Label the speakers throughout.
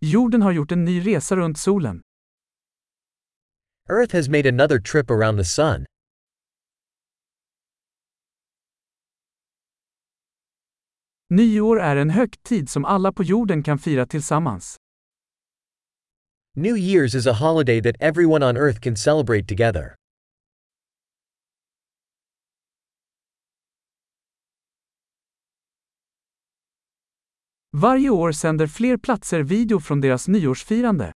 Speaker 1: Jorden har gjort en ny resa runt solen.
Speaker 2: Earth has made another trip around the sun.
Speaker 1: Nyår är en högtid som alla på jorden kan fira tillsammans.
Speaker 2: New Year's is a holiday that everyone on earth can celebrate together.
Speaker 1: Varje år sänder fler platser video från deras nyårsfirande.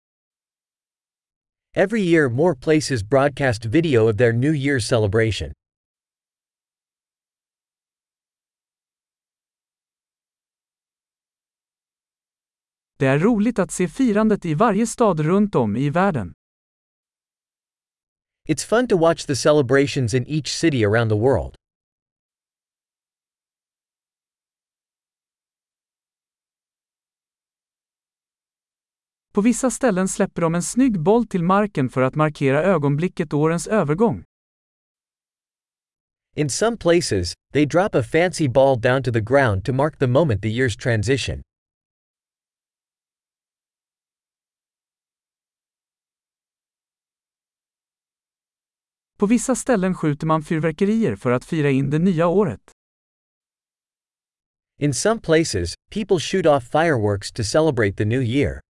Speaker 2: Every year, more places broadcast video of their New Year's celebration.
Speaker 1: Det är roligt att se firandet i varje stad runt om i världen.
Speaker 2: It's fun to watch the celebrations in each city around the world.
Speaker 1: På vissa ställen släpper de en snygg boll till marken för att markera ögonblicket årens övergång.
Speaker 2: In some places, they drop a fancy ball down to the ground to mark the moment the year's transition.
Speaker 1: På vissa ställen skjuter man fyrverkerier för att fira in det nya året.
Speaker 2: In some places, people shoot off fireworks to celebrate the new year.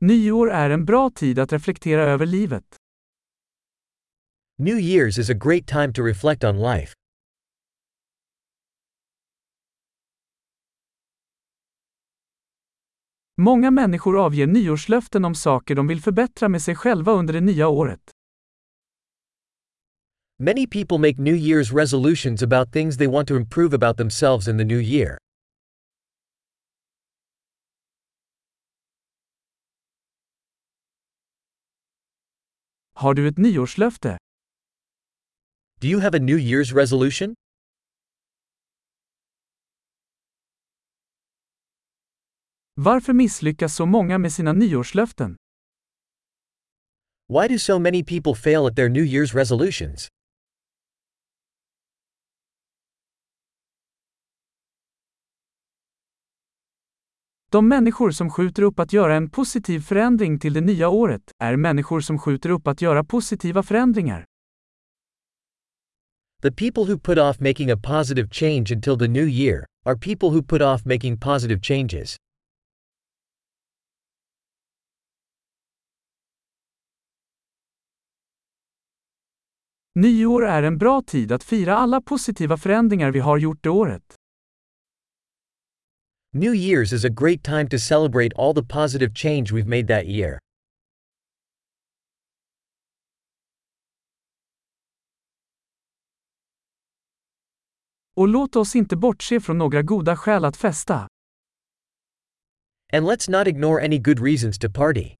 Speaker 1: Nyår är en bra tid att reflektera över livet.
Speaker 2: New Year's is a great time to reflect on life.
Speaker 1: Många människor avger nyårslöften om saker de vill förbättra med sig själva under det nya året.
Speaker 2: Many people make New Year's resolutions about things they want to improve about themselves in the new year.
Speaker 1: Har du ett nyårslöfte?
Speaker 2: Do you have a New Year's resolution?
Speaker 1: Varför misslyckas så många med sina nyårslöften?
Speaker 2: Why do so many people fail at their New Year's resolutions?
Speaker 1: De människor som skjuter upp att göra en positiv förändring till det nya året är människor som skjuter upp att göra positiva förändringar.
Speaker 2: The people who put off making a positive change until the new year are people who put off making positive changes.
Speaker 1: Nyår är en bra tid att fira alla positiva förändringar vi har gjort det året.
Speaker 2: New Year's is a great time to celebrate all the positive change we've made that year.
Speaker 1: Och låt oss inte bortse från några goda skäl att festa.
Speaker 2: And let's not ignore any good reasons to party.